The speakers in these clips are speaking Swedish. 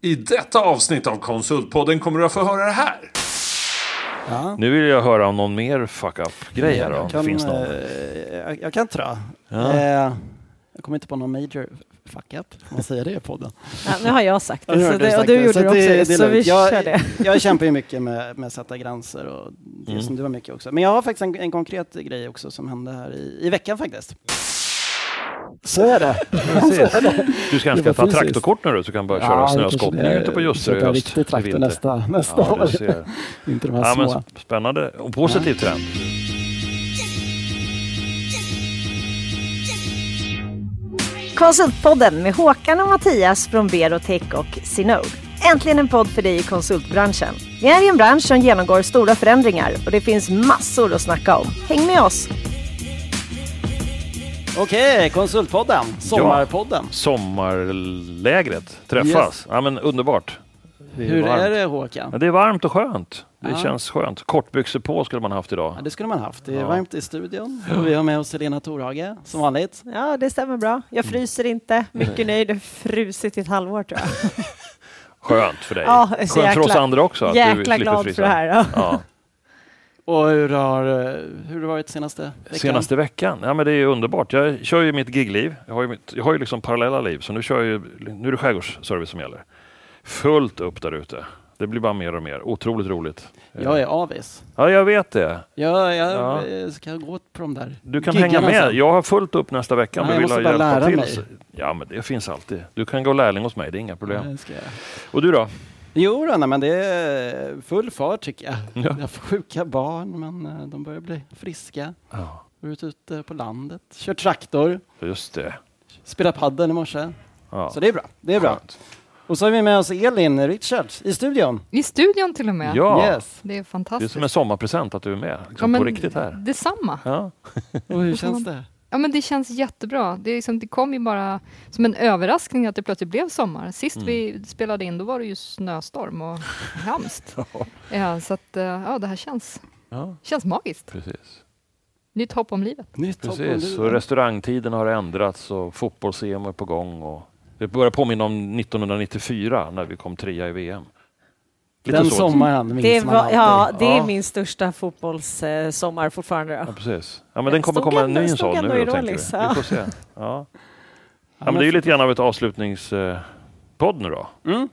I detta avsnitt av Konsultpodden kommer du att få höra det här. Ja. Nu vill jag höra om någon mer fuck up-grej här då. Jag kan, Finns någon? eh, jag, jag kan tra. Ja. Eh, jag kommer inte på någon major fuck up, om man säger det i podden. Ja, nu har jag sagt nu det, så du det och du det. gjorde Så det också, det- så vi. Jag- kör det. Jag kämpar ju mycket med, med att sätta gränser och det Mm. som du har mycket också. Men jag har faktiskt en, en konkret grej också som hände här i, i veckan faktiskt. Så är det. Du ska skaffa traktorkort nu så kan börja köra Ja, snöskottning ute på Ljusterö i höst. riktig traktor nästa, nästa Ja, år. Inte de här Ja, men små. spännande och positiv trend. Konsultpodden med Håkan och Mattias från Berotech och Sinode. Äntligen en podd för dig i konsultbranschen. Vi är i en bransch som genomgår stora förändringar och det finns massor att snacka om. Häng med oss! Okej, Konsultpodden, Sommarpodden. Sommarlägret träffas. Ja, men underbart. Det Hur varmt. är det Håkan? Ja, det är varmt och skönt. Det Ja. känns skönt. Kortbyxor på skulle man haft idag. Ja, det skulle man haft. Det är Ja. varmt i studion och vi har med oss Helena Torhage som vanligt. Ja, det stämmer bra. Jag fryser inte. Mycket nöjd. Jag har frusit i ett halvår tror jag. Skönt för dig. Ja, jag är Skönt för oss jäkla- andra också. Att du Jäkla slipper glad frysa. för det här. Ja. Ja. Och hur har, eh, hur har det varit senaste veckan? Senaste veckan? Ja, men det är underbart. Jag kör ju mitt gigliv. Jag har ju, mitt, jag har ju liksom parallella liv, så nu, kör jag nu är det skärgårdsservice som gäller. Fullt upp där ute. Det blir bara mer och mer. Otroligt roligt. Jag är avis. Ja, jag vet det. Jag, jag Ja. eh, ska gå på de där Du kan hänga med. sen. Jag har fullt upp nästa vecka om du jag vill måste ha bara hjälpa lära till. mig. Ja, men det finns alltid. Du kan gå lärling hos mig, det är inga problem. Ja, jag. Och du då? Jo, då, nej, men det är full fart tycker jag. Ja. Jag har sjuka barn, men eh, de börjar bli friska. Ja, Varit ute på landet, kört traktor, just det. spelat padel i morse. Ja. Så det är bra. Det är bra. Skönt. Och så har vi med oss Elin Richards i studion. I studion till och med. Ja, Yes. Det är det är fantastiskt. som en sommarpresent att du är med. Liksom Ja, på riktigt här. Detsamma. Ja. Och hur känns det? Ja, men det känns jättebra. Det, är liksom, det kom ju bara som en överraskning att det plötsligt blev sommar. Sist Mm. vi spelade in då var det ju snöstorm och hemskt. ja, så att, eh, ja, det här känns, ja, känns magiskt. precis. Nytt hopp om livet. Nytt hopp om Precis, livet. och restaurangtiden har ändrats och fotbolls-EM är på gång. Och det börjar påminna om 1994 när vi kom trea i VM. Lite Den så. sommaren minns Det, man var, alltid. ja, det är Ja. min största fotbollssommar fortfarande. Ja, precis. Ja, men den kommer komma en ny sån nu då, tänker vi. ja. Vi får se. Ja. Ja, men det är ju lite grann av ett avslutningspodd nu då. Mm.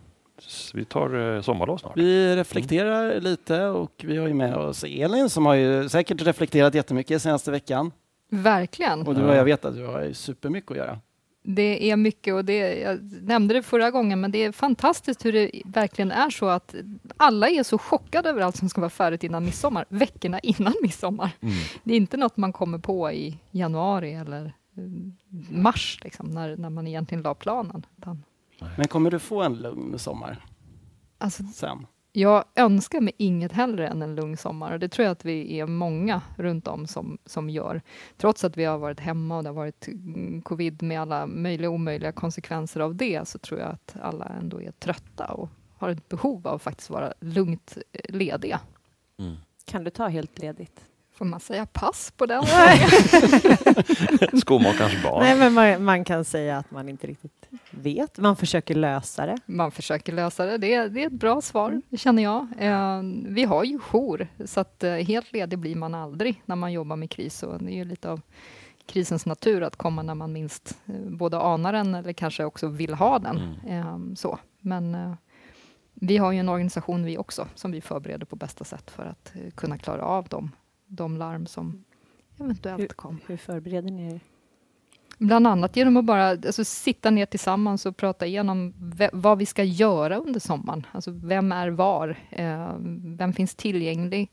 Vi tar eh, sommarlov snart. Vi reflekterar lite och vi har ju med oss Elin som har ju säkert reflekterat jättemycket senaste veckan. Verkligen. Och du, Ja. jag vet att du har supermycket att göra. Det är mycket och det, jag nämnde det förra gången, men det är fantastiskt hur det verkligen är så att alla är så chockade över allt som ska vara färdigt innan midsommar, veckorna innan midsommar. Mm. Det är inte något man kommer på i januari eller eh, mars, liksom, när, när man egentligen la planen. Men kommer du få en lugn sommar alltså, sen? Jag önskar mig inget hellre än en lugn sommar och det tror jag att vi är många runt om som, som gör. Trots att vi har varit hemma och det har varit mm, covid med alla möjliga och omöjliga konsekvenser av det så tror jag att alla ändå är trötta och har ett behov av att faktiskt vara lugnt eh, lediga. Mm. Kan du ta helt ledigt? Får man säga pass på den? Skomakarens barn. Nej, men man, man kan säga att man inte riktigt vet. Man försöker lösa det. Man försöker lösa det. Det är, det är ett bra svar, det känner jag. Eh, vi har ju jour, så att eh, helt ledig blir man aldrig när man jobbar med kris. Och det är ju lite av krisens natur att komma när man minst eh, både anar den eller kanske också vill ha den. Eh, så. Men eh, vi har ju en organisation vi också som vi förbereder på bästa sätt för att eh, kunna klara av de, de larm som eventuellt kommer. Hur förbereder ni er? Bland annat genom att bara alltså, sitta ner tillsammans och prata igenom vad vi ska göra under sommaren. Alltså vem är var? Eh, vem finns tillgänglig?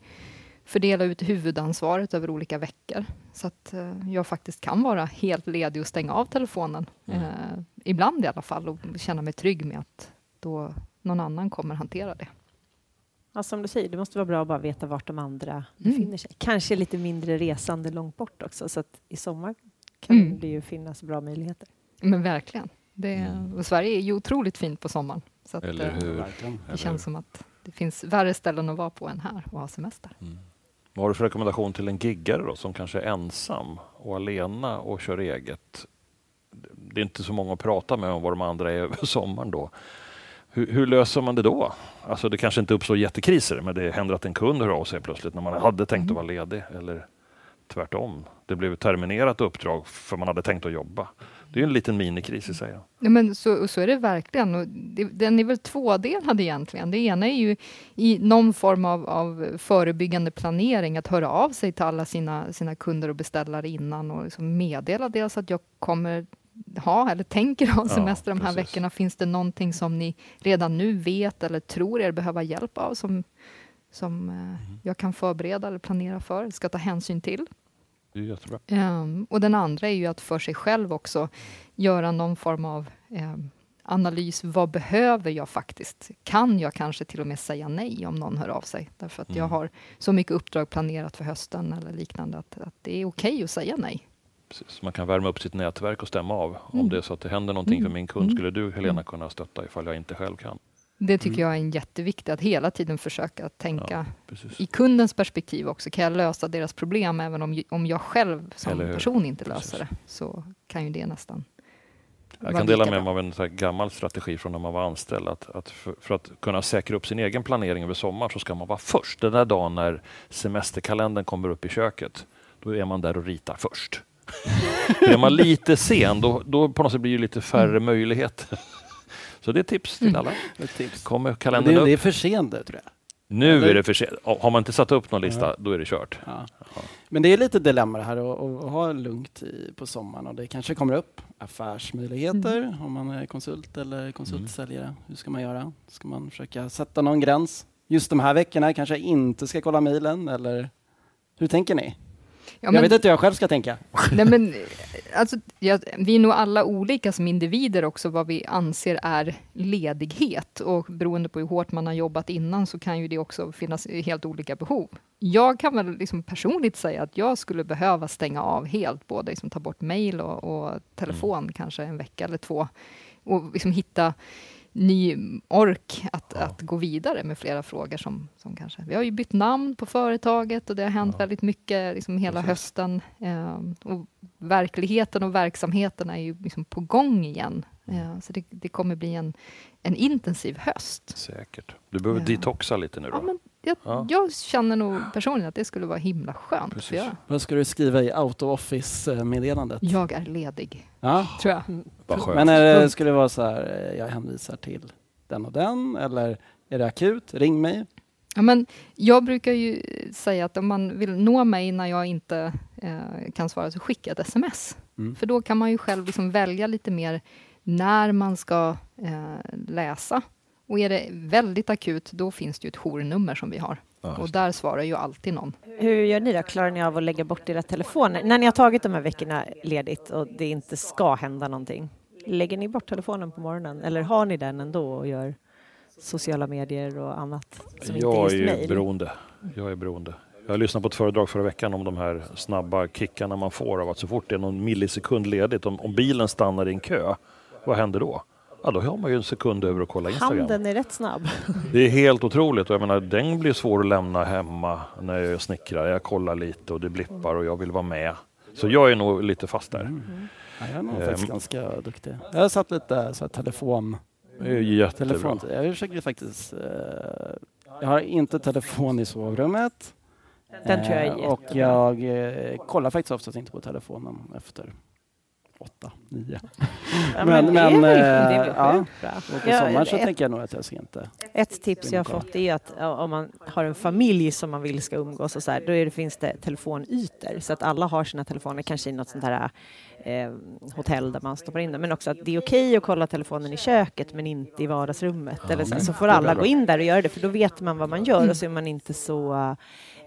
Fördela ut huvudansvaret över olika veckor. Så att eh, jag faktiskt kan vara helt ledig och stänga av telefonen. Eh, ibland i alla fall och känna mig trygg med att då någon annan kommer hantera det. Ja, som du säger, det måste vara bra att bara veta vart de andra befinner sig. Kanske lite mindre resande långt bort också, så att i sommar kan Mm. det ju finnas bra möjligheter. Men verkligen. Det, och Sverige är ju otroligt fint på sommaren. Så att, Eller eh, hur? Det känns som att det finns värre ställen att vara på än här och ha semester. Vad har du för rekommendation till en giggare då, som kanske är ensam och alena och kör eget? Det är inte så många att prata med om vad de andra är över sommaren då. Hur, hur, löser man det då? Alltså det kanske inte uppstår jättekriser, men det händer att en kund hör av sig plötsligt när man hade tänkt att vara ledig. Eller tvärtom. Det blev terminerat uppdrag för man hade tänkt att jobba. Det är en liten minikris i sig. Ja, men så, så är det verkligen. Och det, den är väl tvådelad egentligen. Det ena är ju i någon form av, av förebyggande planering, att höra av sig till alla sina, sina kunder och beställare innan och liksom meddela dels att jag kommer ha eller tänker ha semester ja, de här veckorna. Finns det någonting som ni redan nu vet eller tror er behöva hjälp av som, som mm. jag kan förbereda eller planera för, ska ta hänsyn till? Det är jättebra. Um, och den andra är ju att för sig själv också göra någon form av um, analys. Vad behöver jag faktiskt? Kan jag kanske till och med säga nej om någon hör av sig? Därför att mm. jag har så mycket uppdrag planerat för hösten eller liknande att, att det är okej okay att säga nej. Precis. Man kan värma upp sitt nätverk och stämma av. Mm. Om det är så att det händer någonting mm. för min kund, mm. skulle du Helena mm. kunna stötta ifall jag inte själv kan? Det tycker mm. jag är jätteviktigt, att hela tiden försöka tänka ja, i kundens perspektiv också. Kan jag lösa deras problem även om, om jag själv som person inte löser precis. det? Så kan ju det nästan jag kan dela med mig av en så gammal strategi från när man var anställd. Att, att för, för, att kunna säkra upp sin egen planering över sommaren så ska man vara först. Den där dagen när semesterkalendern kommer upp i köket, då är man där och ritar först. Är man lite sen, då, då på något sätt blir det lite färre mm. möjligheter. Så det är tips till mm. alla. Tips. Kommer kalendern det, upp? Det är för sent tror jag. Nu Eller? är det för sent. Har man inte satt upp någon lista, ja. då är det kört. Ja. Ja. Men det är lite dilemma det här att, att ha lugnt i, på sommaren och det kanske kommer upp affärsmöjligheter mm. om man är konsult eller konsultsäljare. Mm. Hur ska man göra? Ska man försöka sätta någon gräns? Just de här veckorna kanske jag inte ska kolla mejlen eller hur tänker ni? Ja, men, jag vet inte hur jag själv ska tänka. Nej, men, alltså, ja, vi är nog alla olika som individer också vad vi anser är ledighet. Och beroende på hur hårt man har jobbat innan så kan ju det också finnas helt olika behov. Jag kan väl liksom personligt säga att jag skulle behöva stänga av helt, både liksom ta bort mejl och, och telefon mm. kanske en vecka eller två. Och liksom hitta ny ork att, ja. att gå vidare med flera frågor som, som kanske... Vi har ju bytt namn på företaget och det har hänt ja. väldigt mycket liksom hela Precis. hösten. Eh, och verkligheten och verksamheten är ju liksom på gång igen. Eh, så det, det, kommer bli en, en intensiv höst. Säkert. Du behöver ja. detoxa lite nu då? Ja, men jag, ja. jag, känner nog personligen att det skulle vara himla skönt Precis. att Vad ska du skriva i out of office-meddelandet? Jag är ledig, ja. tror jag. Mm. Men är det, skulle det vara så här, eh, jag hänvisar till den och den, eller är det akut? Ring mig. Ja, men jag brukar ju säga att om man vill nå mig när jag inte eh, kan svara, så skicka ett sms. Mm. För då kan man ju själv liksom välja lite mer när man ska eh, läsa och är det väldigt akut, då finns det ju ett journummer som vi har. Ja, och där svarar ju alltid någon. Hur gör ni då? Klarar ni av att lägga bort era telefoner? När ni har tagit de här veckorna ledigt och det inte ska hända någonting, lägger ni bort telefonen på morgonen eller har ni den ändå och gör sociala medier och annat? Som jag inte är, är ju beroende. Jag är beroende. Jag lyssnade på ett föredrag förra veckan om de här snabba kickarna man får av att så fort det är någon millisekund ledigt, om, om bilen stannar i en kö, vad händer då? Ja, då har man ju en sekund över att kolla Instagram. Handen är rätt snabb. Det är helt otroligt. Och jag menar, den blir svår att lämna hemma när jag snickrar. Jag kollar lite och det blippar och jag vill vara med. Så jag är nog lite fast där. Mm. Ja, jag är nog um, faktiskt ganska duktig. Jag har satt lite så här, telefon... telefon. Jag försöker faktiskt... Uh, jag har inte telefon i sovrummet. Den tror jag är jättebra. Och jag uh, kollar faktiskt oftast inte på telefonen efter åtta, nio. Ja, men, men, men väl, ja, och på sommaren så ett, tänker jag nog att jag ska inte... Ett tips jag har fått är att om man har en familj som man vill ska umgås och så här, då det, finns det telefonytor så att alla har sina telefoner, kanske i något sånt här eh, hotell där man stoppar in dem, men också att det är okej okay att kolla telefonen i köket men inte i vardagsrummet. Ja, eller så, så får alla gå in där och göra det, för då vet man vad man gör mm. och så är man inte så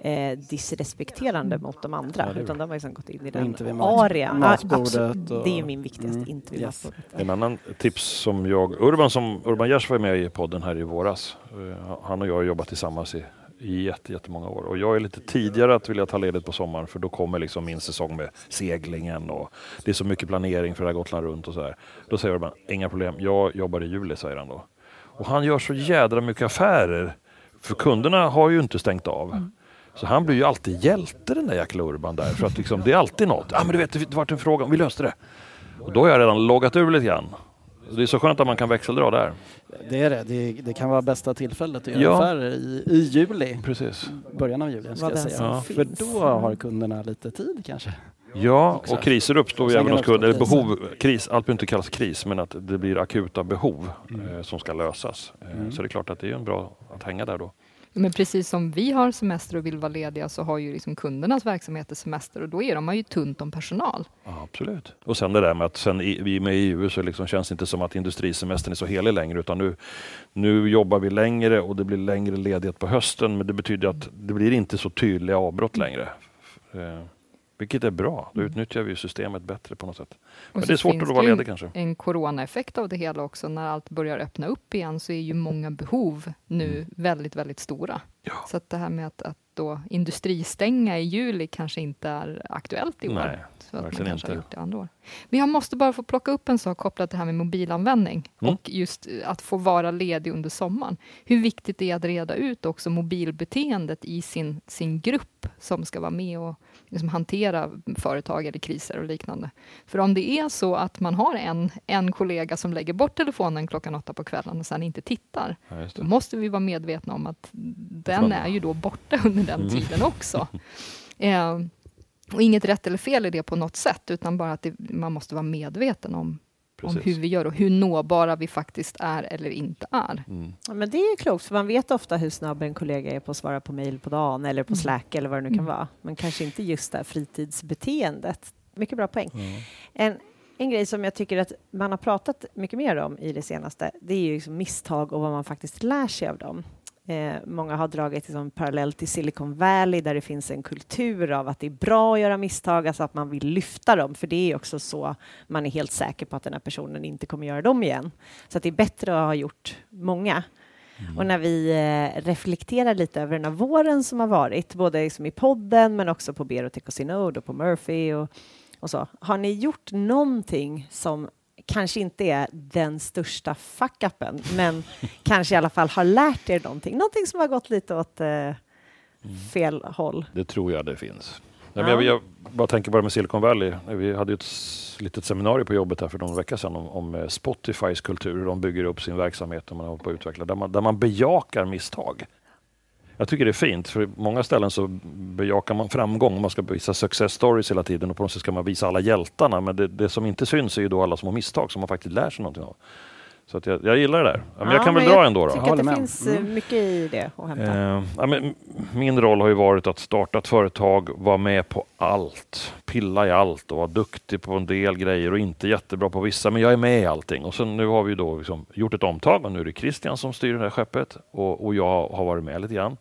eh, disrespekterande mot de andra, ja, utan de har liksom gått in i den arean. Matbordet och... Det är min viktigaste, mm. inte vid yes. En annan tips som jag, Urban, som, Urban Gers var med i podden här i våras. Uh, han och jag har jobbat tillsammans i i jätte, jättemånga år. Och jag är lite tidigare att vilja ta ledigt på sommaren för då kommer liksom min säsong med seglingen och det är så mycket planering för det här Gotland runt och så här. Då säger Urban, inga problem, jag jobbar i juli, säger han då. Och han gör så jädra mycket affärer för kunderna har ju inte stängt av. Mm. Så han blir ju alltid hjälte den där jäkla Urban där. För att liksom, det är alltid något. Ja ah, men du vet, det var en fråga, vi löste det. Och då har jag redan loggat ur lite grann. Det är så skönt att man kan växeldra där. Det är det. Det, det kan vara bästa tillfället att göra Ja. affärer i, i juli. Precis. Början av juli ska jag säga. Ja. För då har kunderna lite tid kanske. Ja, Också. och kriser uppstår ju även hos kunder. Eller behov, kris, allt behöver inte kallas kris, men att det blir akuta behov Mm. eh, som ska lösas. Eh, Mm. Så det är klart att det är en bra att hänga där då. Men precis som vi har semester och vill vara lediga så har ju liksom kundernas verksamheter semester och då är de ju tunt om personal. Ja, absolut. Och sen det där med att sen i, vi är med i EU så liksom känns det inte som att industrisemestern är så helig längre utan nu, nu jobbar vi längre och det blir längre ledighet på hösten men det betyder att det blir inte så tydliga avbrott längre. Mm vilket är bra, då utnyttjar vi systemet bättre på något sätt. Men det är svårt att vara ledig kanske. En coronaeffekt av det hela också. När allt börjar öppna upp igen så är ju många behov nu väldigt, väldigt stora. Mm. Ja. Så att det här med att, att då industristänga i juli kanske inte är aktuellt i år. Nej, så att man verkligen kanske har inte. gjort det andra år. Men jag måste bara få plocka upp en sak kopplat till det här med mobilanvändning Mm. och just eh, att få vara ledig under sommaren. Hur viktigt det är att reda ut också mobilbeteendet i sin, sin grupp som ska vara med och liksom hantera företag eller kriser och liknande. För om det är så att man har en, en kollega som lägger bort telefonen klockan åtta på kvällen och sen inte tittar, Ja, då måste vi vara medvetna om att den Man- är ju då borta under den Mm. tiden också. Eh, och inget rätt eller fel i det på något sätt, utan bara att det, man måste vara medveten om, om hur vi gör och hur nåbara vi faktiskt är eller inte är. Mm. Ja, men det är ju klokt, för man vet ofta hur snabb en kollega är på att svara på mejl på dagen eller på Mm. Slack eller vad det nu kan Mm. vara. Men kanske inte just det här fritidsbeteendet. Mycket bra poäng. Mm. En, en grej som jag tycker att man har pratat mycket mer om i det senaste, det är ju liksom misstag och vad man faktiskt lär sig av dem. Eh, många har dragit liksom parallell till Silicon Valley där det finns en kultur av att det är bra att göra misstag, alltså att man vill lyfta dem, för det är också så man är helt säker på att den här personen inte kommer göra dem igen. Så att det är bättre att ha gjort många. Och när vi eh, reflekterar lite över den här våren som har varit, både liksom i podden men också på Berotech och Synode och på Murphy och, och så. Har ni gjort någonting som kanske inte är den största fuck-upen, men kanske i alla fall har lärt er någonting? Någonting som har gått lite åt eh, fel håll? Det tror jag det finns. Nej, Ja. jag, jag bara tänker bara med Silicon Valley. Vi hade ett litet seminarium på jobbet här för någon vecka sedan om, om eh, Spotifys kultur, hur de bygger upp sin verksamhet och man håller på att utveckla, där man, där man bejakar misstag. Jag tycker det är fint, för på många ställen så bejakar man framgång. Man ska visa success stories hela tiden och på något sätt ska man visa alla hjältarna. Men det, det som inte syns är ju då alla små misstag som man faktiskt lär sig någonting av. Så att jag, jag gillar det där. Ja, men jag kan väl men dra jag ändå. Då. tycker att det finns eh, Mm. mycket i det att hämta. Eh, ja, men min roll har ju varit att starta ett företag, vara med på allt, pilla i allt och vara duktig på en del grejer och inte jättebra på vissa, men jag är med i allting. Och sen nu har vi då liksom gjort ett omtag och nu är det Christian som styr det här skeppet och, och jag har varit med lite grann.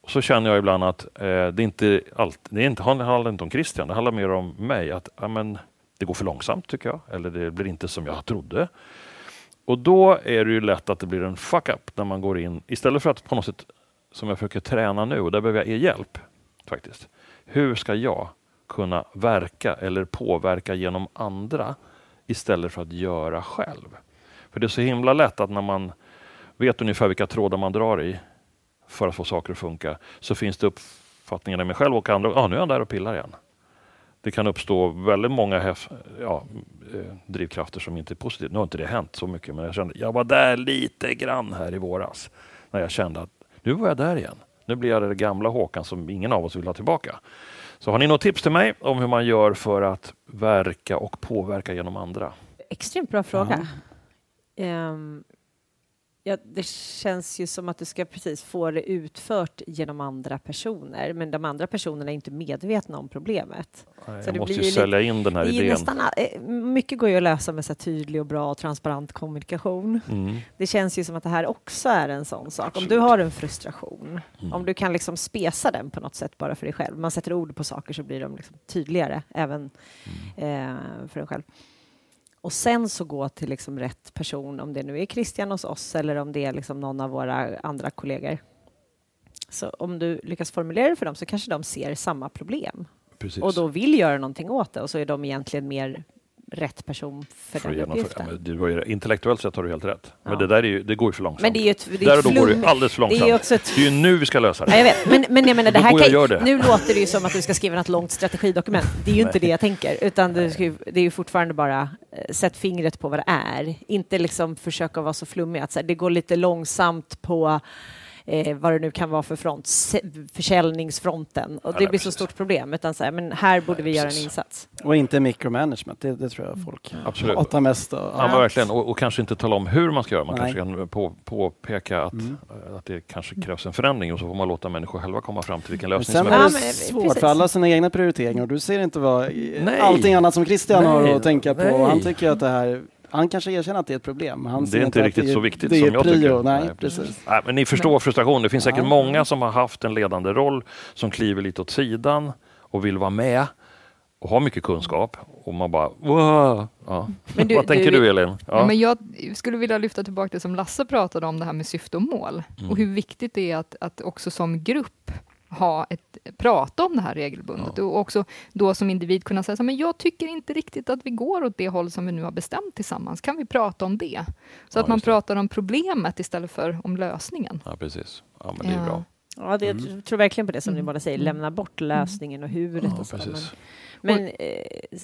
Och så känner jag ibland att eh, det är inte allt, det, är inte, det handlar inte om Christian, det handlar mer om mig. Att ja, men, det går för långsamt tycker jag, eller det blir inte som jag trodde. Och då är det ju lätt att det blir en fuck-up när man går in, istället för att på något sätt, som jag försöker träna nu, och där behöver jag er hjälp faktiskt. Hur ska jag kunna verka eller påverka genom andra istället för att göra själv? För det är så himla lätt att när man vet ungefär vilka trådar man drar i för att få saker att funka, så finns det uppfattningar i mig själv och andra, ja nu är han där och pillar igen. Det kan uppstå väldigt många hef- ja, eh, drivkrafter som inte är positiva. Nu har inte det hänt så mycket, men jag kände, jag var där lite grann här i våras. När jag kände att nu var jag där igen. Nu blir jag det gamla Håkan som ingen av oss vill ha tillbaka. Så har ni något tips till mig om hur man gör för att verka och påverka genom andra? Extremt bra fråga. Ehm, ja, det känns ju som att du ska precis få det utfört genom andra personer, men de andra personerna är inte medvetna om problemet. Nej, Så jag det måste ju sälja in den här idén. nästan, eh, mycket går ju att lösa med så tydlig och bra och transparent kommunikation. Mm. Det känns ju som att det här också är en sån sak. Om du har en frustration, Mm. om du kan liksom spesa den på något sätt bara för dig själv. Man sätter ord på saker så blir de liksom tydligare även Mm. eh, för en själv. Och sen så gå till liksom rätt person, om det nu är Christian hos oss eller om det är liksom någon av våra andra kollegor. Så om du lyckas formulera det för dem så kanske de ser samma problem Precis. och då vill göra någonting åt det och så är de egentligen mer rätt person för, För den. Ja, uppgiften. har ju, intellektuellt sett har du helt rätt. Men Ja. det där är ju, det går ju för långsamt. Men det är ju ett, det är där och då går det alldeles för Det är långsamt. också ett Det är ju nu vi ska lösa Ja, det. jag vet, men, men jag menar, det här jag kan, gör det. nu låter det ju som att du ska skriva något långt strategidokument. Det är ju inte det jag tänker, utan det, ska, det är ju fortfarande bara eh, sätt fingret på vad det är. Inte liksom försöka vara så flummig att så här, det går lite långsamt på eh, vad det nu kan vara för front, försäljningsfronten. Och Ja, det nej, blir så stort problem. Utan så här, men här borde vi göra en insats. Och inte micromanagement, det, det tror jag folk Absolut. hatar mest. av. Ja, men verkligen. Och, och kanske inte tala om hur man ska göra. Man Nej. kanske kan på, påpeka att, Mm. eh, att det kanske krävs en förändring och så får man låta människor själva komma fram till vilken lösning som är är Ja, det eh, svårt precis. för alla sina egna prioriteringar och du ser inte vad Nej. allting annat som Christian har Nej. att tänka på. Nej. Han tycker att det här han kanske erkänner att det är ett problem. Men han Det är inte riktigt det är, så viktigt det är som jag prio. tycker. Nej, Nej, precis. Nej, men ni förstår frustrationen. Det finns säkert Ja. många som har haft en ledande roll som kliver lite åt sidan och vill vara med och har mycket kunskap. Och man bara wow. ja. Men du- Vad tänker du- du, Elin? Ja. Ja. men jag skulle vilja lyfta tillbaka det som Lasse pratade om, det här med syfte och mål. Mm. Och hur viktigt det är att, att också som grupp ha ett, prata om det här regelbundet. Och också då som individ kunna säga så men jag tycker inte riktigt att vi går åt det håll som vi nu har bestämt tillsammans. Kan vi prata om det? Så Ja, att man pratar om problemet istället för om lösningen. ja, precis. Ja, men det är Ja. bra. Ja, det, Mm. Jag tror verkligen på det som ni Mm. båda säger, lämna bort lösningen och huret Ja, och så. Men, precis. men eh,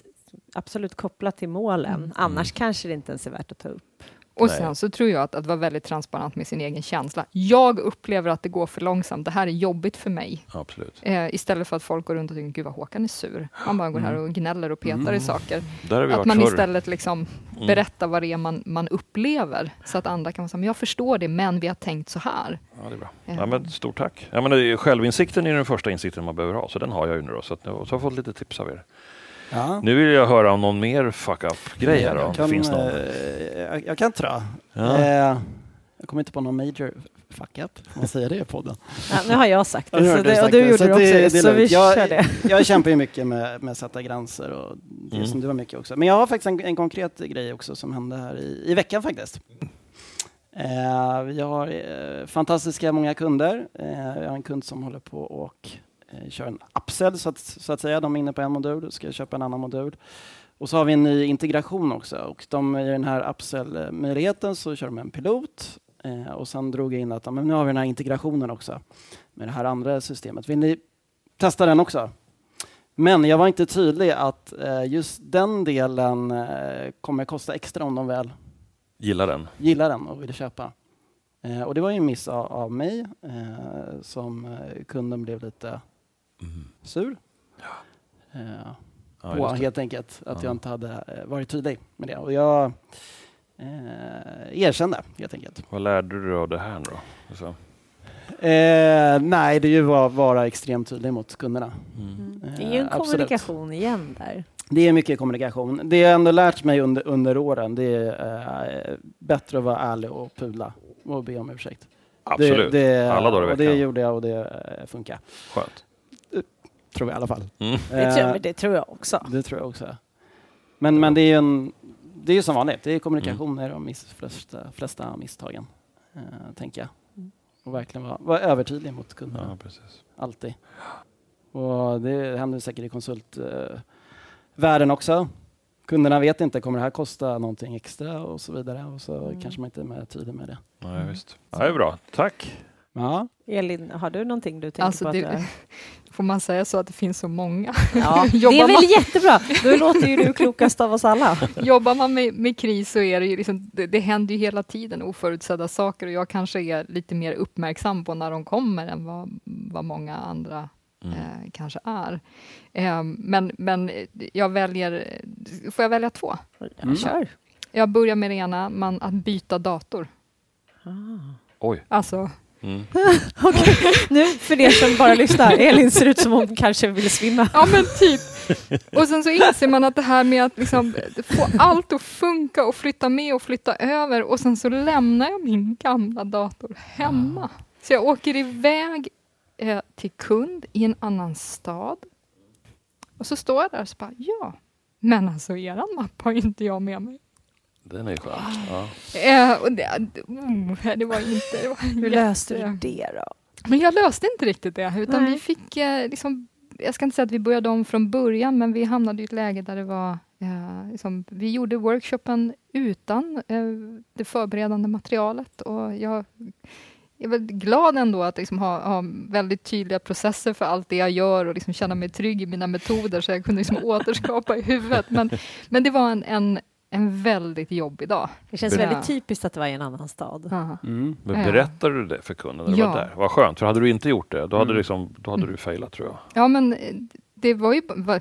absolut kopplat till målen. Mm. Annars kanske det inte ens är värt att ta upp. Och Nej. sen så tror jag att, att vara väldigt transparent med sin egen känsla. Jag upplever att det går för långsamt. Det här är jobbigt för mig. Absolut. Eh, istället för att folk går runt och tänker, gud vad Håkan är sur. Han bara går här och gnäller och petar i saker. Där har vi Att man förr. istället liksom Mm. berättar vad det är man, man upplever. Så att andra kan men jag förstår det, men vi har tänkt så här. Ja, det är bra. Ja. Ja, men stort tack. Ja, men är, självinsikten är den första insikten man behöver ha, så den har jag ju nu. Då, så, att, så har jag fått lite tips av er. Ja. Nu vill jag höra om någon mer fuck-up-grej här. Då, om Jag det kan, finns någon. eh, jag, jag kan tra. Ja. Eh, jag kommer inte på någon major fuck up, man säger det i podden. Ja, nu har jag sagt det, så du det sagt och du det, gjorde så det också. det- det är så vi. Jag- kör det. Jag kämpar ju mycket med, med att sätta gränser och det Mm. som du har mycket också. Men jag har faktiskt en, en konkret grej också som hände här i, i veckan faktiskt. Eh, vi har eh, fantastiska många kunder. Eh, jag har en kund som håller på och kör en upsell så att, så att säga. De är inne på en modul och ska köpa en annan modul. Och så har vi en ny integration också och de, i den här upsell-möjligheten så kör de en pilot eh, och sen drog jag in att men nu har vi den här integrationen också med det här andra systemet. Vill ni testa den också? Men jag var inte tydlig att eh, just den delen eh, kommer kosta extra om de väl Gillar den. gillar den och vill köpa. Eh, och det var ju en miss av, av mig eh, som eh, kunden blev lite sur. Eh, Ja, på helt enkelt att Ja. jag inte hade eh, varit tydlig med det. Och jag eh, erkände helt enkelt. Vad lärde du dig av det här då? Så. Eh, nej, det är ju att vara extremt tydlig mot kunderna. Mm. Det är ju en Eh, absolut. kommunikation igen där. Det är mycket kommunikation. Det jag ändå lärt mig under, under åren, det är eh, bättre att vara ärlig och pudla och be om ursäkt. Absolut. Det, det, Alla dagar i och Det veckan. gjorde jag och det eh, funkar. Skönt. Tror jag i alla fall. Mm. Det tror, Eh, det tror jag också. det tror jag också. Men, men det är ju en, det är som vanligt. Det är kommunikation är de miss, flesta, flesta misstagen, eh, tänker jag. Och verkligen vara, vara övertydlig mot kunderna. Ja, precis. Alltid. Och det händer säkert i konsultvärlden också. Kunderna vet inte, kommer det här kosta någonting extra och så vidare. Och så Mm. kanske man inte är med tydlig med det. Ja, visst. Ja, det är bra. Tack. Ja, Elin, har du någonting du tänker Alltså, på? Att det- Får man säga så att det finns så många? ja, det är väl man- jättebra. Då låter ju du klokast av oss alla. Jobbar man med, med kris så är det ju liksom, det, det händer ju hela tiden oförutsedda saker och jag kanske är lite mer uppmärksam på när de kommer än vad, vad många andra Mm. eh, kanske är. Eh, men, men jag väljer, får jag välja två? Mm. Kör. Jag börjar med det ena, man, att byta dator. Oj. Alltså, Mm. Nu, för er som bara lyssnar, Elin ser ut som hon kanske vill svimma. ja men typ. Och sen så inser man att det här med att liksom få allt att funka och flytta med och flytta över och sen så lämnar jag min gamla dator hemma. Så jag åker iväg eh, till kund i en annan stad. Och så står jag där och så bara, ja, men alltså eran mapp har inte jag med mig. Den är ju skön. Ja. Eh, och det, oh, det var inte... Det var Hur löste du det då? Men jag löste inte riktigt det, utan Nej. vi fick eh, liksom, jag ska inte säga att vi började om från början, men vi hamnade i ett läge där det var Eh, liksom, vi gjorde workshopen utan eh, det förberedande materialet och jag är väldigt glad ändå att liksom ha, ha väldigt tydliga processer för allt det jag gör och liksom känna mig trygg i mina metoder så jag kunde liksom återskapa i huvudet. Men, men det var en, en, en väldigt jobbig dag. Det känns Ja. väldigt typiskt att det var i en annan stad. Ja. Mm. Men Ja. berättade du det för kunden när du Ja. var där? Vad skönt, för hade du inte gjort det, då hade, Mm. du, liksom, då hade Mm. du failat tror jag. Ja, men eh, det var ju det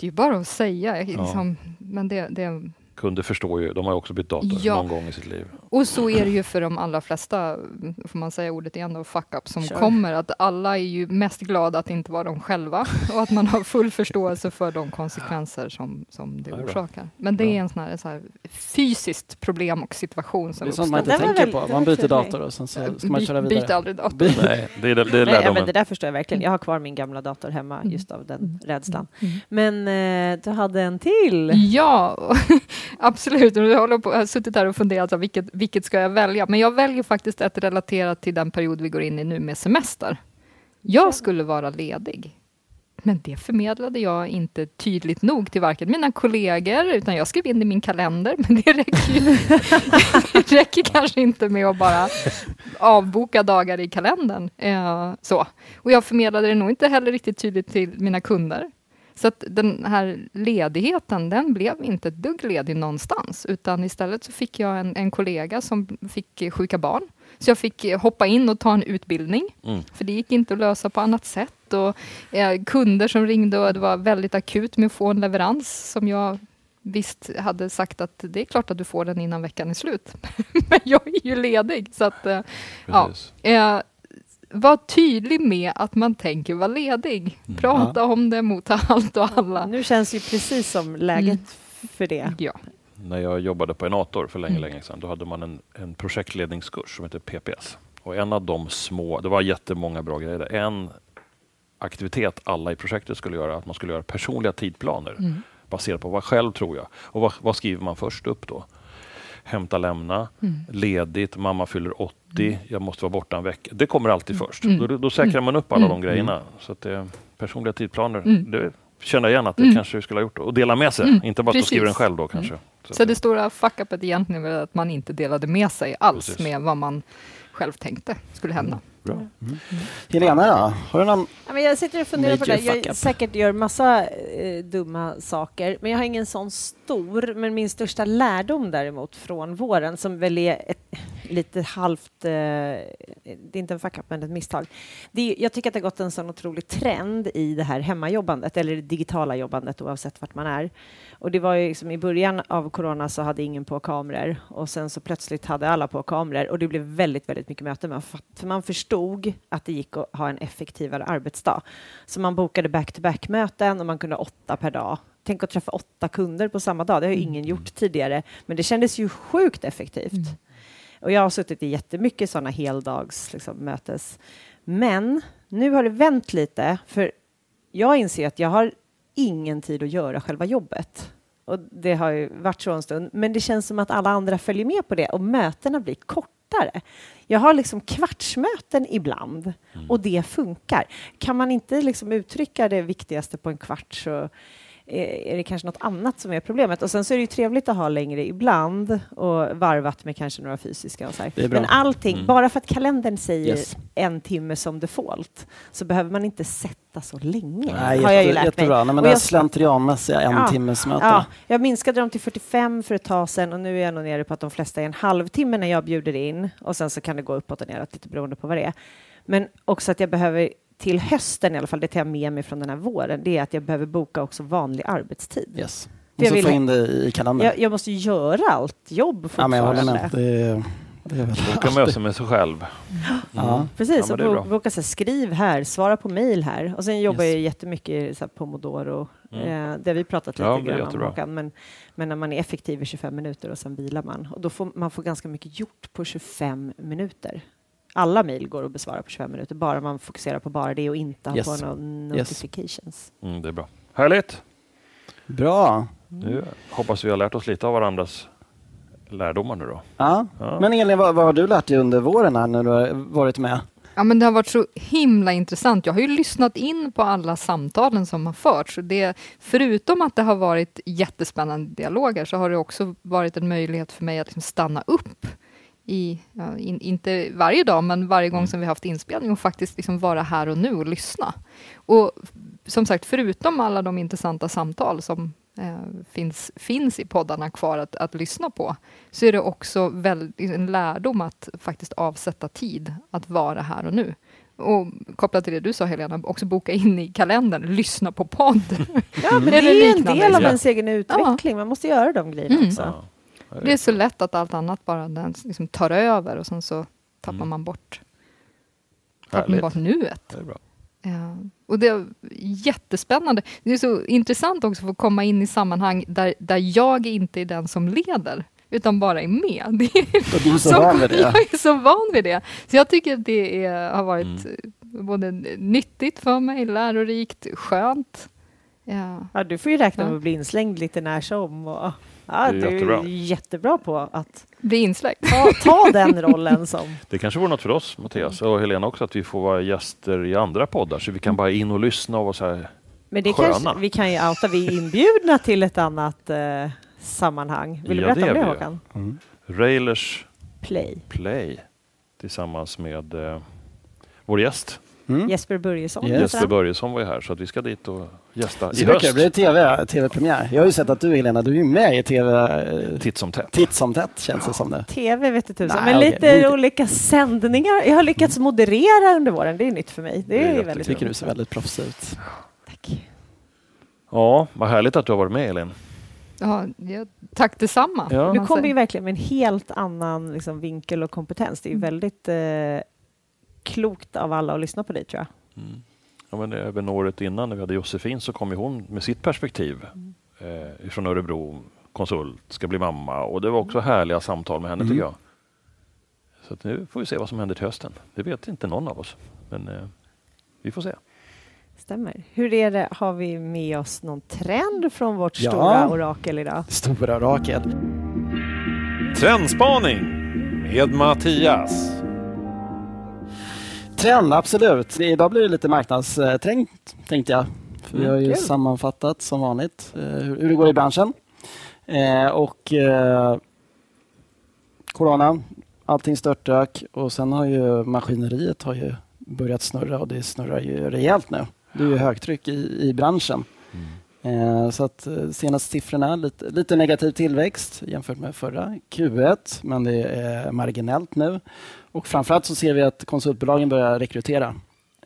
är ju bara att säga. Liksom, Men det, det, Kunder förstår ju, de har ju också bytt dator Ja. någon gång i sitt liv. och så är det ju för de allra flesta, får man säga ordet igen då, fuck up som Kör. kommer. Att alla är ju mest glada att inte var de själva och att man har full förståelse för de konsekvenser som, som det orsakar. Men det är en sån här, så här fysiskt problem och situation som Det är sånt man uppstår. inte tänker väl- på. Man byter dator och sen så ska man köra Byt vidare. aldrig dator. Nej, det är det, det är Nej, men det där förstår jag verkligen. Jag har kvar min gamla dator hemma Mm. just av den Mm. rädslan. Mm. Men eh, du hade en till. Ja, absolut. Jag, håller på, jag har suttit här och funderat, vilket, vilket ska jag välja? Men jag väljer faktiskt ett relaterat till den period vi går in i nu med semester. Jag skulle vara ledig. Men det förmedlade jag inte tydligt nog till varken mina kollegor, utan jag skrev in det i min kalender, men det räcker, ju, det räcker kanske inte med att bara avboka dagar i kalendern. Eh, så. Och jag förmedlade det nog inte heller riktigt tydligt till mina kunder. Så att den här ledigheten, den blev inte ett dugg ledig någonstans, utan istället så fick jag en, en kollega som fick sjuka barn. Så jag fick eh, hoppa in och ta en utbildning, Mm. för det gick inte att lösa på annat sätt. Och, eh, kunder som ringde och det var väldigt akut med att få en leverans som jag visst hade sagt att det är klart att du får den innan veckan är slut. Men jag är ju ledig, så att eh, Ja. Eh, var tydlig med att man tänker vara ledig. Mm. Prata om det mot allt och alla. Nu känns ju precis som läget för det. Ja. När jag jobbade på Enator för länge, Mm. länge sedan, då hade man en, en projektledningskurs som heter PPS. Och en av de små, det var jättemånga bra grejer där. En aktivitet alla i projektet skulle göra, att man skulle göra personliga tidplaner Mm. baserat på vad själv tror jag. Och vad, vad skriver man först upp då? Hämta, lämna, Mm. ledigt, mamma fyller 80, jag måste vara borta en vecka. Det kommer alltid först. Mm. Då, då säkrar man upp alla Mm. de grejerna. Så att det, personliga tidplaner, Mm. det känner jag igen att det Mm. kanske vi skulle ha gjort. Och dela med sig, Mm. inte bara att skriver den själv då kanske. Så det stora fuck-upet egentligen var att man inte delade med sig alls Precis. med vad man själv tänkte skulle hända. Bra. Helena då? Har du någon? Ja, men jag sitter och funderar på det. Jag säkert gör massa eh, dumma saker, men jag har ingen sån stor. Men min största lärdom däremot från våren, som väl är ett lite halvt, eh, det är inte en fuck up, men ett misstag. Det jag tycker att det har gått en sån otrolig trend i det här hemmajobbandet, eller det digitala jobbandet oavsett vart man är. Och det var ju liksom i början av corona så hade ingen på kameror och sen så plötsligt hade alla på kameror och det blev väldigt, väldigt mycket möten. Man För man förstod att det gick att ha en effektivare arbetsdag. Så man bokade back-to-back-möten och man kunde ha åtta per dag. Tänk att träffa åtta kunder på samma dag. Det har ju ingen gjort tidigare, men det kändes ju sjukt effektivt. Mm. Och jag har suttit i jättemycket sådana heldags liksom, mötes. Men nu har det vänt lite, för jag inser att jag har ingen tid att göra själva jobbet. Och det har ju varit så en stund. Men det känns som att alla andra följer med på det och mötena blir kortare. Jag har liksom kvartsmöten ibland och det funkar. Kan man inte liksom uttrycka det viktigaste på en kvart så är det kanske något annat som är problemet. Och sen så är det ju trevligt att ha längre ibland och varvat med kanske några fysiska och så. Men allting, Mm. bara för att kalendern säger Yes. en timme som default så behöver man inte sätta så länge. Nej, har jag ju lärt mig. jättebra. Nej, men Och det jag- slentrianmässiga en Ja. timmes möte. Ja, jag minskade dem till 45 för ett tag sedan och nu är jag nog nere på att de flesta är en halvtimme när jag bjuder in och sen så kan det gå uppåt och neråt lite beroende på vad det är. Men också att jag behöver till hösten i alla fall, det tar jag med mig från den här våren, det är att jag behöver boka också vanlig arbetstid. Yes. Och så vill få in det i kalendern. Jag, jag måste göra allt jobb ja, men jag fortfarande. håller med. Det är, det är väl Boka möten med sig själv. Ja. Precis, Ja, och boka så här, skriv här, svara på mejl här. Och sen jobbar Yes. jag jättemycket så här, pomodoro, Mm. eh, det har vi pratat lite Ja, grann om. Håkan. Men, men när man är effektiv i 25 minuter och sen vilar man. Och då får man får ganska mycket gjort på 25 minuter. Alla mejl går att besvara på 25 minuter, bara man fokuserar på bara det och inte har Yes. på några Yes. notifications. Mm, det är bra. Härligt! Bra. Nu hoppas vi har lärt oss lite av varandras lärdomar nu då. Ja. Ja. Men Elin, vad, vad har du lärt dig under våren här när du har varit med? Ja, men det har varit så himla intressant. Jag har ju lyssnat in på alla samtalen som har förts. Det, förutom att det har varit jättespännande dialoger så har det också varit en möjlighet för mig att liksom stanna upp i, ja, in, inte varje dag, men varje gång som vi haft inspelning och faktiskt liksom vara här och nu och lyssna. Och som sagt, förutom alla de intressanta samtal som eh, finns, finns i poddarna kvar att, att lyssna på, så är det också väl, en lärdom att faktiskt avsätta tid att vara här och nu. Och kopplat till det du sa Helena, också boka in i kalendern, lyssna på podd. Ja, men det är ju en del av Ja. ens egen utveckling. Man måste göra de grejerna Mm. också. Ja. Det är så lätt att allt annat bara den liksom tar över och sen så tappar Mm. man bort, tappar man bort nuet. Det är bra. Ja, och det är jättespännande. Det är så intressant också att få komma in i sammanhang där, där jag inte är den som leder, utan bara är med. Det är du är så så- van vid det. Jag är så van vid det. Så jag tycker att det är, har varit Mm. både nyttigt för mig, lärorikt, skönt. Ja. Ja, du får ju räkna med att bli inslängd lite när som. Och, ja, Det är du är jättebra. jättebra på att Bli insläckt. ta, ta den rollen som... Det kanske vore något för oss, Mattias och Helena också, att vi får vara gäster i andra poddar, så vi kan bara in och lyssna och vara så här. Men det Sköna. kanske, vi kan ju outa, vi är inbjudna till ett annat eh, sammanhang. Vill du Ja, berätta det om det. Håkan? Mm. Railers Play. Play tillsammans med eh, vår gäst Mm. Jesper Börjesson. Yes. Jesper. Börjesson var ju här, så att vi ska dit och gästa i Så det höst. blir TV, TV-premiär. Jag har ju sett att du Helena, du är med i TV eh, Titt som tätt. titt som tätt känns det som nu. TV vet du tusan. Men okej. lite Det inte- olika sändningar. Jag har lyckats moderera under våren. Det är nytt för mig. Det Det är är, väldigt tycker du ser väldigt proffsig ut. Tack. Ja, vad härligt att du har varit med Elin. Ja, ja, tack detsamma. Ja. Du kommer säga. ju verkligen med en helt annan liksom, vinkel och kompetens. Det är ju väldigt eh, klokt av alla att lyssna på dig tror jag. Mm. Ja, men även året innan när vi hade Josefin så kom ju hon med sitt perspektiv Mm. eh, från Örebro, konsult, ska bli mamma och det var också härliga samtal med henne Mm. tycker jag. Så att nu får vi se vad som händer till hösten. Det vet inte någon av oss, men eh, vi får se. Stämmer. Hur är det, har vi med oss någon trend från vårt Ja. stora orakel idag? Stora orakel. Trendspaning med Mattias. Trend, absolut. Idag blir det lite marknadsträngt, tänkte jag. För vi har ju Mm, kul. sammanfattat som vanligt eh, hur, det går i branschen. Eh, och eh, Corona, allting störtdök och sen har ju maskineriet har ju börjat snurra och det snurrar ju rejält nu. Det är ju högtryck i, i branschen. Eh, så att eh, senaste siffrorna, lite, lite negativ tillväxt jämfört med förra Q1, men det är marginellt nu. Och framförallt så ser vi att konsultbolagen börjar rekrytera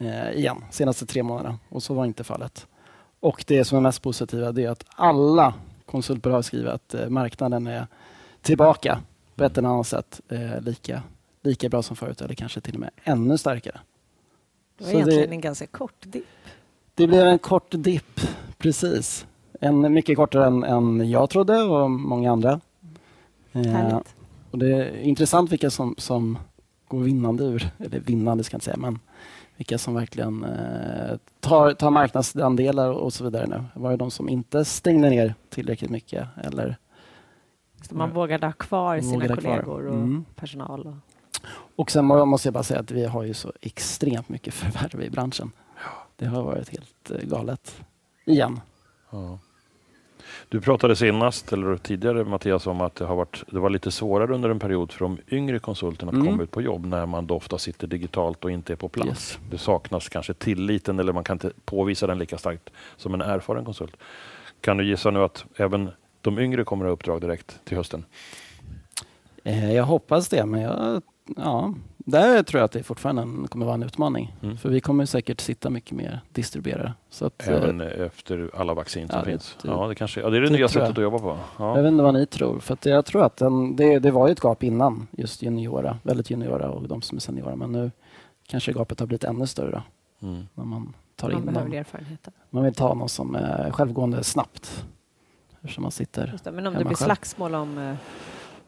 eh, igen, senaste tre månaderna. Och så var inte fallet. Och det som är mest positiva det är att alla konsultbolag skriver att eh, marknaden är tillbaka på ett eller annat sätt eh, lika, lika bra som förut eller kanske till och med ännu starkare. Det var Så egentligen det- en ganska kort dipp. Det blev en kort dipp, precis. En mycket kortare än, än jag trodde och många andra. Eh, och det är intressant vilka som, som går vinnande ur, eller vinnande ska jag inte säga, men vilka som verkligen eh, tar, tar marknadsandelar och så vidare nu. Var det de som inte stängde ner tillräckligt mycket eller Så man vågade ha kvar sina kollegor och Mm. personal. Och... Och sen må- måste jag bara säga att vi har ju så extremt mycket förvärv i branschen. Det har varit helt eh, galet. Igen. Ja. Du pratade senast, eller tidigare Mattias, om att det, har varit, det var lite svårare under en period för de yngre konsulterna att Mm. komma ut på jobb när man då ofta sitter digitalt och inte är på plats. Yes. Det saknas kanske tilliten eller man kan inte påvisa den lika starkt som en erfaren konsult. Kan du gissa nu att även de yngre kommer att ha uppdrag direkt till hösten? Eh, jag hoppas det, men jag, ja, där tror jag att det fortfarande en- kommer vara en utmaning. Mm. För vi kommer säkert sitta mycket mer distribuerare. Så att, eh, Även efter alla vaccin som ja, det- finns? det- ja, det, kanske, ja, det är det, det nya tror jag. sättet att jobba på. Ja. Jag vet inte vad ni tror. För att jag tror att den, det, det var ju ett gap innan, just juniora, väldigt juniora och de som är seniora. Men nu kanske gapet har blivit ännu större Mm. när man tar Man in behöver någon. erfarenheten. Man vill ta någon som är självgående snabbt. Eftersom man sitter... Det. Men om det blir själv. slagsmål om eh,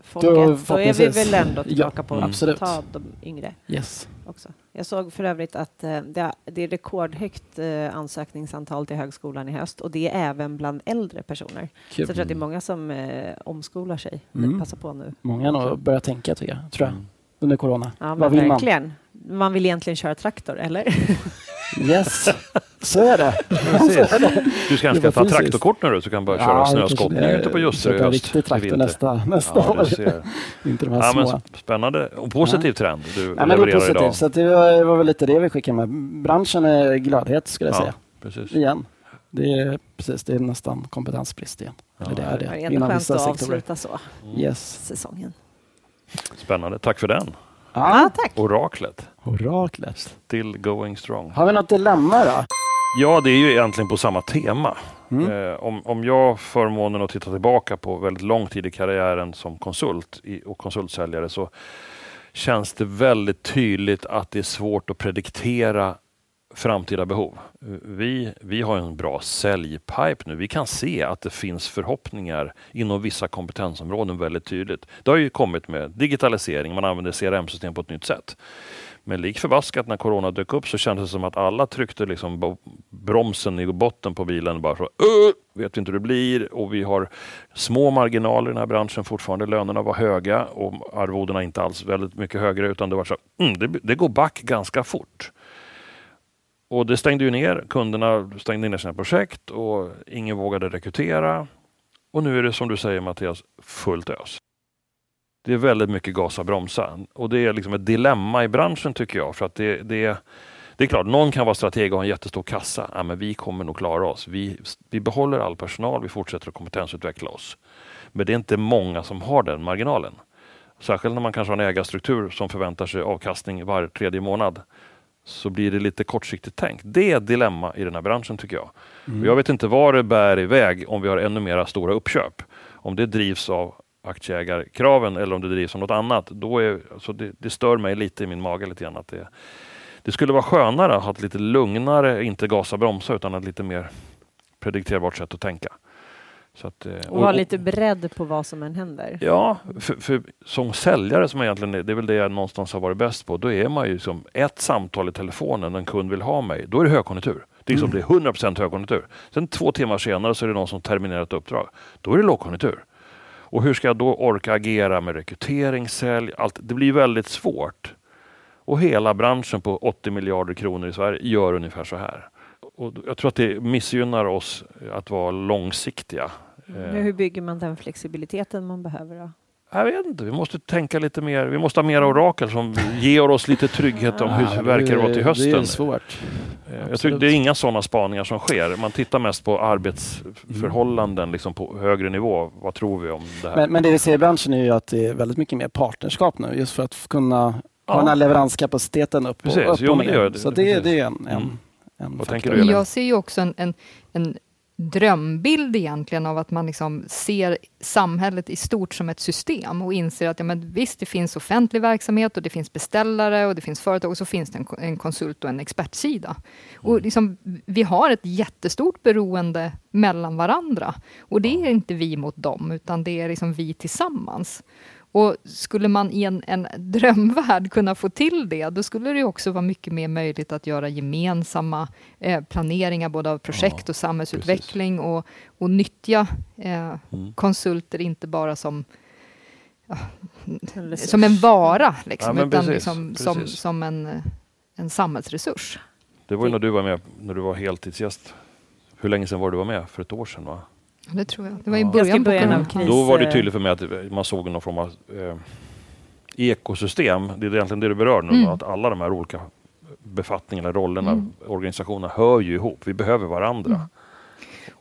folket, då, är vi väl ändå tillbaka Ja, på att ta de yngre Yes. också. Jag såg för övrigt att eh, det, är- det är rekordhögt eh, ansökningsantal till högskolan i höst och det är även bland äldre personer. Så Kul. jag tror att det är många som eh, omskolar sig. Mm. Passa på nu. Många har börjat tänka, tycker jag, tror jag, under corona. Ja, vad vill man? verkligen. man vill egentligen köra traktor, eller? Yes, så är det. Precis. Du ska Det ska var ta fysiskt. traktorkort nu då, så kan börja köra Ja, snöskottning kanske ute på Ljusterö i höst. riktig i traktor vinter. nästa, nästa Ja, år. Inte de här Ja, men små. spännande och positiv trend du Ja, men det är levererar positivt, idag. så att det var, var väl lite det vi skickade med. Branschen är gladhet skulle jag Ja, säga. precis. Igen. Det är, precis, det är nästan kompetensbrist igen. Eller det är Det är det. ändå Inom skönt att sektorer. avsluta så, Yes. säsongen. Spännande. Tack för den. Ja, Ja, tack. Oraklet. Oraklet. Still going strong. Har vi något dilemma då? Ja, det är ju egentligen på samma tema. Mm. Eh, om, om jag förmånen att titta tillbaka på väldigt lång tid i karriären som konsult i, och konsultsäljare så känns det väldigt tydligt att det är svårt att prediktera framtida behov. Eh, Vi, vi har en bra säljpipe nu. Vi kan se att det finns förhoppningar inom vissa kompetensområden väldigt tydligt. Det har ju kommit med digitalisering, man använder CRM-system på ett nytt sätt. Men lik förbaskat när corona dök upp så kändes det som att alla tryckte liksom bromsen i botten på bilen. Bara så, vet vi inte hur det blir och vi har små marginaler i den här branschen fortfarande. Lönerna var höga och arvodena inte alls väldigt mycket högre utan det var så, mm, det, det går back ganska fort. Och det stängde ju ner. Kunderna stängde ner sina projekt och ingen vågade rekrytera. Och nu är det som du säger Mattias, fullt ös. Det är väldigt mycket gasa bromsa och det är liksom ett dilemma i branschen tycker jag. För att det, det, det är klart, någon kan vara strateg och ha en jättestor kassa. Ja, men vi kommer nog klara oss. Vi, vi behåller all personal, vi fortsätter att kompetensutveckla oss. Men det är inte många som har den marginalen. Särskilt när man kanske har en ägarstruktur som förväntar sig avkastning var tredje månad så blir det lite kortsiktigt tänkt. Det är ett dilemma i den här branschen tycker jag. Och jag vet inte var det bär iväg om vi har ännu mera stora uppköp. Om det drivs av aktieägarkraven eller om det drivs av något annat. Då är, alltså det, det stör mig lite i min mage lite grann. Att det, det skulle vara skönare att ha ett lite lugnare, inte gasa bromsa, utan ett lite mer predikterbart sätt att tänka. Att, eh, Och vara lite beredd på vad som än händer. Ja, för, för som säljare som egentligen är, det är väl det jag någonstans har varit bäst på, då är man ju som ett samtal i telefonen, en kund vill ha mig, då är det högkonjunktur. Det är som det är 100% högkonjunktur. Sen två timmar senare så är det någon som terminerar ett uppdrag. Då är det lågkonjunktur. Och hur ska jag då orka agera med rekrytering, sälj, allt? Det blir väldigt svårt. Och hela branschen på 80 miljarder kronor i Sverige gör ungefär så här. Och jag tror att det missgynnar oss att vara långsiktiga. Men Hur bygger man den flexibiliteten man behöver då? Jag vet inte, vi måste tänka lite mer. Vi måste ha mera orakel som ger oss lite trygghet om hur Ja, det verkar vara till Det är hösten. svårt. Eh, Jag tycker det är inga sådana spaningar som sker. Man tittar mest på arbetsförhållanden liksom på högre nivå. Vad tror vi om det här? Men, men det vi ser i branschen är ju att det är väldigt mycket mer partnerskap nu, just för att kunna ha Ja. den här leveranskapaciteten upp Precis, och, upp jo, och men det ner. det. Så det, Precis. det är en, en, Mm. en faktor. Jag ser ju också en, en, en drömbild egentligen av att man liksom ser samhället i stort som ett system och inser att ja, men visst, det finns offentlig verksamhet och det finns beställare och det finns företag och så finns det en, en konsult och en expertsida. Och liksom, vi har ett jättestort beroende mellan varandra och det är inte vi mot dem utan det är liksom vi tillsammans. Och skulle man i en, en drömvärld kunna få till det, då skulle det också vara mycket mer möjligt att göra gemensamma eh, planeringar både av projekt Ja, och samhällsutveckling och, och nyttja eh, Mm. konsulter inte bara som, En resurs. som en vara, liksom, Ja, men utan precis, liksom, som, precis. som en, eh, en samhällsresurs. Det var ju när du var med, när du var heltidsgäst. Hur länge sedan var du var med? För ett år sedan va? Ja, Det tror jag. Det var i Ja. Början, början av corona. kris. Då var det eh, tydligt för mig att man såg någon form av eh, ekosystem. Det är egentligen det du berör nu. Mm. Att alla de här olika befattningarna, rollerna, Mm. organisationerna hör ju ihop. Vi behöver varandra. Mm.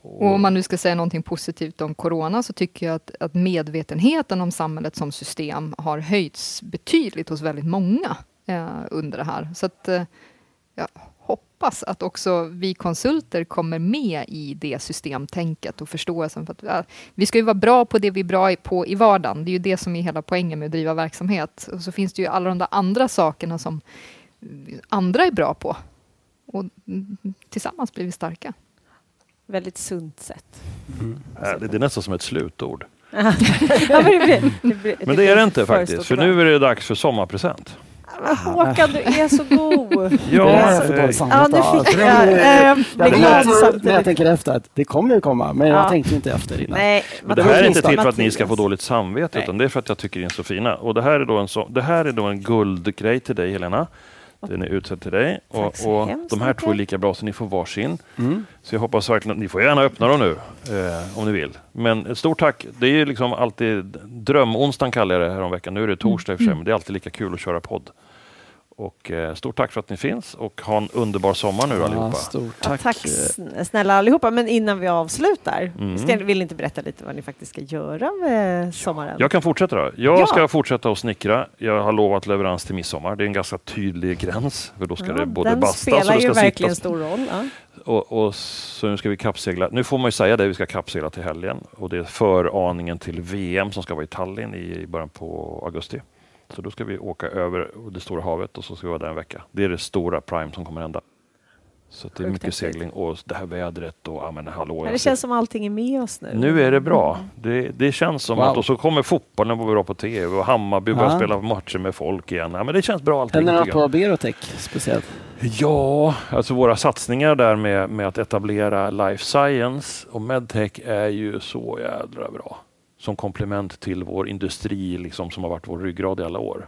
Och om man nu ska säga någonting positivt om corona så tycker jag att, att medvetenheten om samhället som system har höjts betydligt hos väldigt många eh, under det här. Så att eh, jag hoppas att också vi konsulter kommer med i det systemtänket och förståelsen. För att, eh, vi ska ju vara bra på det vi är bra på i vardagen. Det är ju det som är hela poängen med att driva verksamhet. Och så finns det ju alla de där andra sakerna som andra är bra på. Och mm, tillsammans blir vi starka. Väldigt sunt sätt. Mm. Äh, Det är nästan som ett slutord. ja, men, det blir, det blir, Men det är det inte faktiskt. För nu är det dags för sommarpresent. Men Håkan, du är så god. Ja, så eh, nu fick jag... det- Jag blir glad tänker efter att det kommer ju komma, men Ja. jag tänkte inte efter innan. Nej, det här är inte till för att ni ska få dåligt samvete, utan det är för att jag tycker ni är så fina. Och det här är då en, så, det här är då en guldgrej till dig Helena. Den är utsedd till dig. Och, och de här två är lika bra så ni får varsin. Mm. Så jag hoppas verkligen att ni får gärna öppna dem nu eh, om ni vill. Men ett stort tack. Det är ju liksom alltid drömonsdagen kallar jag det här om veckan. Nu är det torsdag i och för sig, men det är alltid lika kul att köra podd. Och eh, stort tack för att ni finns och ha en underbar sommar nu Ja, allihopa. tack. tack sn- snälla allihopa. Men innan vi avslutar, Mm. vill ni inte berätta lite vad ni faktiskt ska göra med sommaren? Jag kan fortsätta då. Jag Ja. ska fortsätta att snickra. Jag har lovat leverans till midsommar. Det är en ganska tydlig gräns. För då ska Ja, det både den bastas och spelar det ju ska verkligen sittas. stor roll. Ja. Och, och så nu ska vi kappsegla. Nu får man ju säga det, vi ska kappsegla till helgen. Och det är föraningen till VM som ska vara i Tallinn i början på augusti. Så då ska vi åka över det stora havet och så ska vi vara där en vecka. Det är det stora prime som kommer hända. Så det är mycket häftigt. segling och det här vädret och ja men hallå. Men det känns som allting är med oss nu. nu är det bra. Det, det känns som Wow. att, och så kommer fotbollen vara bra på tv och Hammarby börjar Ja. spela matcher med folk igen. Ja, men det känns bra allting. Händer något på Berotech speciellt? Ja, alltså våra satsningar där med, med att etablera life science och medtech är ju så jädra bra. Som komplement till vår industri liksom, som har varit vår ryggrad i alla år.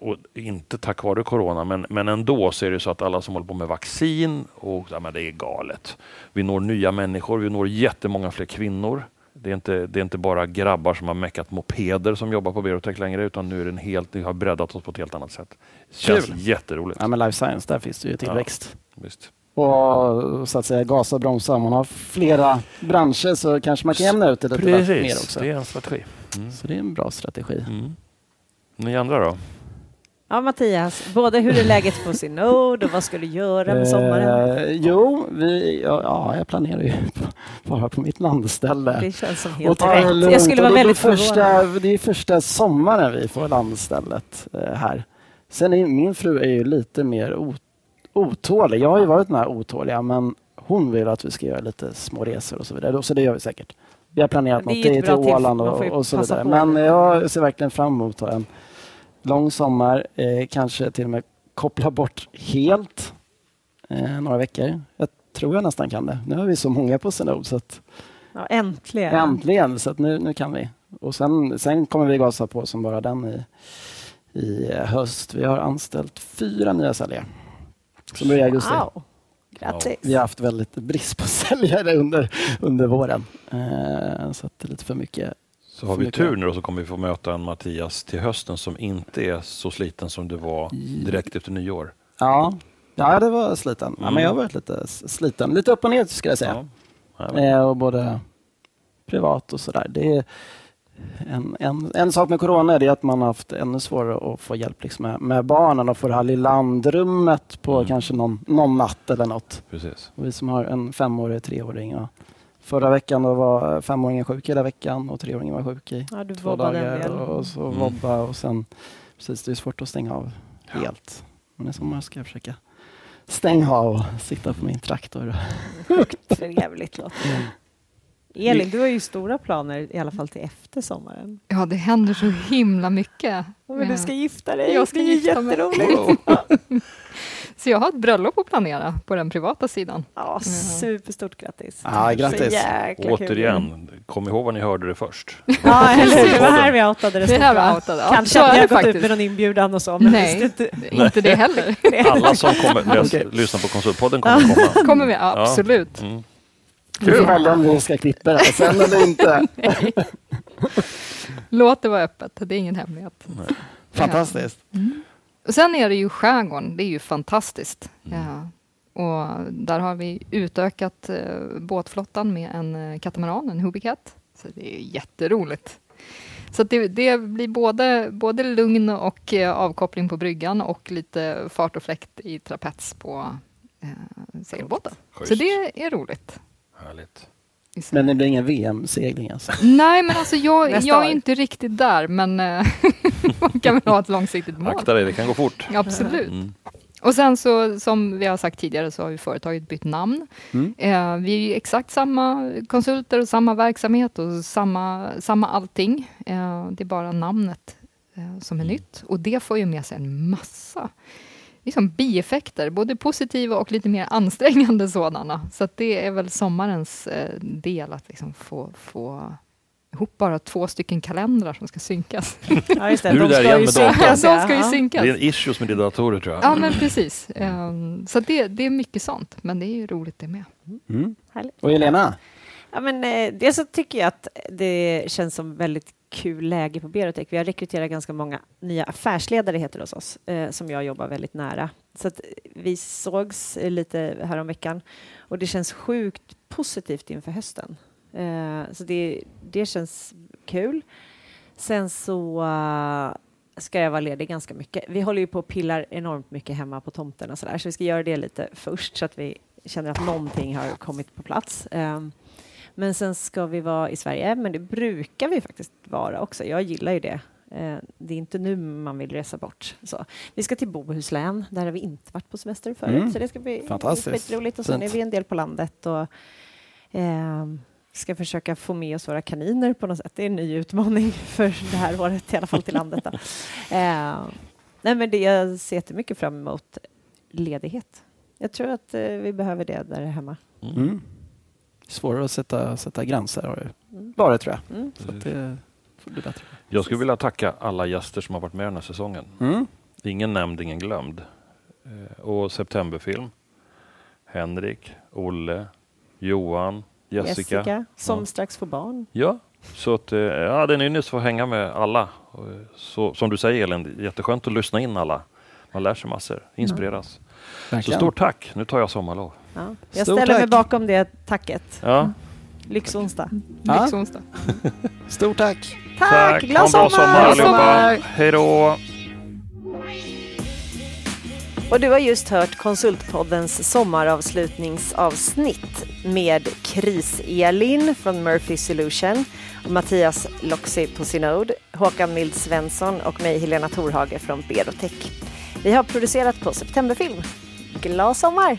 Och inte tack vare corona, men, men ändå så är det så att alla som håller på med vaccin, och ja, men det är galet. Vi når nya människor, vi når jättemånga fler kvinnor. Det är, inte, det är inte bara grabbar som har meckat mopeder som jobbar på Berotech längre, utan nu är det en helt, vi har breddat oss på ett helt annat sätt. Känns Kul. jätteroligt. Ja, men life science, där finns det ju tillväxt. Visst. Och så att säga gasa och bromsa. Om man har flera branscher så kanske man kan jämna ut det lite mer Precis, också. det är en strategi. Mm. Så det är en bra strategi. Mm. Ni andra då? Ja, Mattias, både hur är läget på sin Node och vad ska du göra med sommaren? Eh, jo, vi, ja, ja, jag planerar ju bara på mitt landställe. Det känns som helt rätt. lugnt. Jag skulle vara det är väldigt första, förvånad. Det är första sommaren vi får landstället eh, här. Sen är min fru är ju lite mer o- otålig. Jag har ju varit med otåliga, men hon vill att vi ska göra lite små resor och så vidare. Så det gör vi säkert. Vi har planerat Det är något ett bra till. Åland och, och så vidare. Men jag ser verkligen fram emot en lång sommar. Eh, kanske till och med koppla bort helt eh, några veckor. Jag tror jag nästan kan det. Nu har vi så många på Synod så att Ja, äntligen. Äntligen, så nu, nu kan vi. Och sen, sen kommer vi gasa på som bara den i, i höst. Vi har anställt fyra nya säljare som börjar i augusti. Wow. Grattis. Vi har haft väldigt brist på säljare under, under våren. Eh, så att det är lite för mycket. Så har vi tur nu då så kommer vi få möta en Mattias till hösten som inte är så sliten som du var direkt efter nyår. Ja, ja det var sliten. Ja, men jag har varit lite sliten. Lite upp och ner ska jag säga. Ja. Ja, Eh, och både privat och sådär. Det är en, en, en sak med corona är det att man har haft ännu svårare att få hjälp liksom med, med barnen och få det här lilla andrummet på Mm. kanske någon, någon natt eller något. Precis. Och vi som har en femårig, treåring. Och förra veckan då var femåringen sjuk hela veckan och treåringen var sjuk i Ja, du två dagar. Och så Mm. vobba och sen, precis det är svårt att stänga av helt. Men i sommar ska jag försöka stänga av och sitta på min traktor. Trevligt låter det. Elin, du har ju stora planer i alla fall till efter sommaren. Ja, det händer så himla mycket. Men du ska gifta dig. Jag ska det är gifta mig. jätteroligt. Så jag har ett bröllop att planera på den privata sidan. Ja, superstort grattis. Ja, grattis. Kul. Återigen, kom ihåg vad ni hörde det först. Ja, eller hur? Det var här vi outade det Det här va? var outade. Ja, Kanske att ni har gått ut faktiskt. med någon inbjudan och så, men Nej. inte. Inte det heller. Alla som kommer, lyssnar på Konsultpodden kommer komma. kommer vi, absolut. Mm. Vi får välja om vi ska klippa det här sen eller inte. Låt det vara öppet, det är ingen hemlighet. Fantastiskt. Och sen är det ju skärgården, det är ju fantastiskt. Mm. Ja. Och där har vi utökat eh, båtflottan med en eh, katamaran, en Hubicat. Så det är jätteroligt. Så det, det blir både, både lugn och eh, avkoppling på bryggan och lite fart och fläkt i trapets på eh, segelbåten. Så det är roligt. Härligt. Men det blir ingen VM-segling alltså? Nej, men alltså jag, jag är inte riktigt där, men eh, man kan väl ha ett långsiktigt mål. Akta dig, det kan gå fort. Absolut. Mm. Och sen så, som vi har sagt tidigare, så har ju företaget bytt namn. Mm. Eh, vi är ju exakt samma konsulter och samma verksamhet och samma, samma allting. Eh, det är bara namnet eh, som är nytt. Och det får ju med sig en massa liksom, bieffekter, både positiva och lite mer ansträngande sådana. Så att det är väl sommarens eh, del att liksom få, få ihop bara två stycken kalendrar som ska synkas. Ja, just det. Nu är De du där ska igen med datorn. De ska ju synkas. Det är en issues med dina datorer tror jag. Ja, men precis. Ehm, Så det, det är mycket sånt, men det är ju roligt det med. Mm. Härligt. Och Elena? Ja, men, eh, dels så tycker jag att det känns som väldigt kul läge på Berotech. Vi har rekryterat ganska många nya affärsledare heter det hos oss, eh, som jag jobbar väldigt nära. Så att vi sågs eh, lite häromveckan och det känns sjukt positivt inför hösten. Eh, så det, det känns kul. Sen så eh, ska jag vara ledig ganska mycket. Vi håller ju på och pillar enormt mycket hemma på tomten och sådär, så vi ska göra det lite först så att vi känner att någonting har kommit på plats. Ehm, men sen ska vi vara i Sverige, men det brukar vi faktiskt vara också. Jag gillar ju det. Eh, Det är inte nu man vill resa bort. Så. Vi ska till Bohuslän, där har vi inte varit på semester förut. Mm. Så det ska bli skitroligt. Och sen är vi en del på landet och eh, ska försöka få med oss våra kaniner på något sätt. Det är en ny utmaning för det här året, i alla fall till landet. Då. Eh, nej, men det, jag ser jättemycket fram emot ledighet. Jag tror att eh, vi behöver det där hemma. Mm. Svårare att sätta, sätta gränser har det Mm. varit tror jag. Mm. Så att det får bli bättre. Jag skulle vilja tacka alla gäster som har varit med den här säsongen. Mm. Ingen nämnd, ingen glömd. Eh, Och Septemberfilm. Henrik, Olle, Johan, Jessica. som Ja. strax får barn. Ja, så att, eh, ja, det är en ynnest att få hänga med alla. Eh, Så, som du säger Elin, det är jätteskönt att lyssna in alla. Man lär sig massor, inspireras. Så Verkligen. stort tack, nu tar jag sommarlov. Ja. Jag Stort ställer mig tack. bakom det tacket. Ja, Lyxonsdag. Ja. Lyxonsdag. Stort tack! Tack! Ha Glad sommar sommar! allihopa! Hej då! Och du har just hört Konsultpoddens sommaravslutningsavsnitt med Kris-Elin från Murphy Solution, och Mattias Loxi på Synode, Håkan Mild Svensson och mig Helena Torhage från Berotech. Vi har producerat på Septemberfilm. Glad sommar!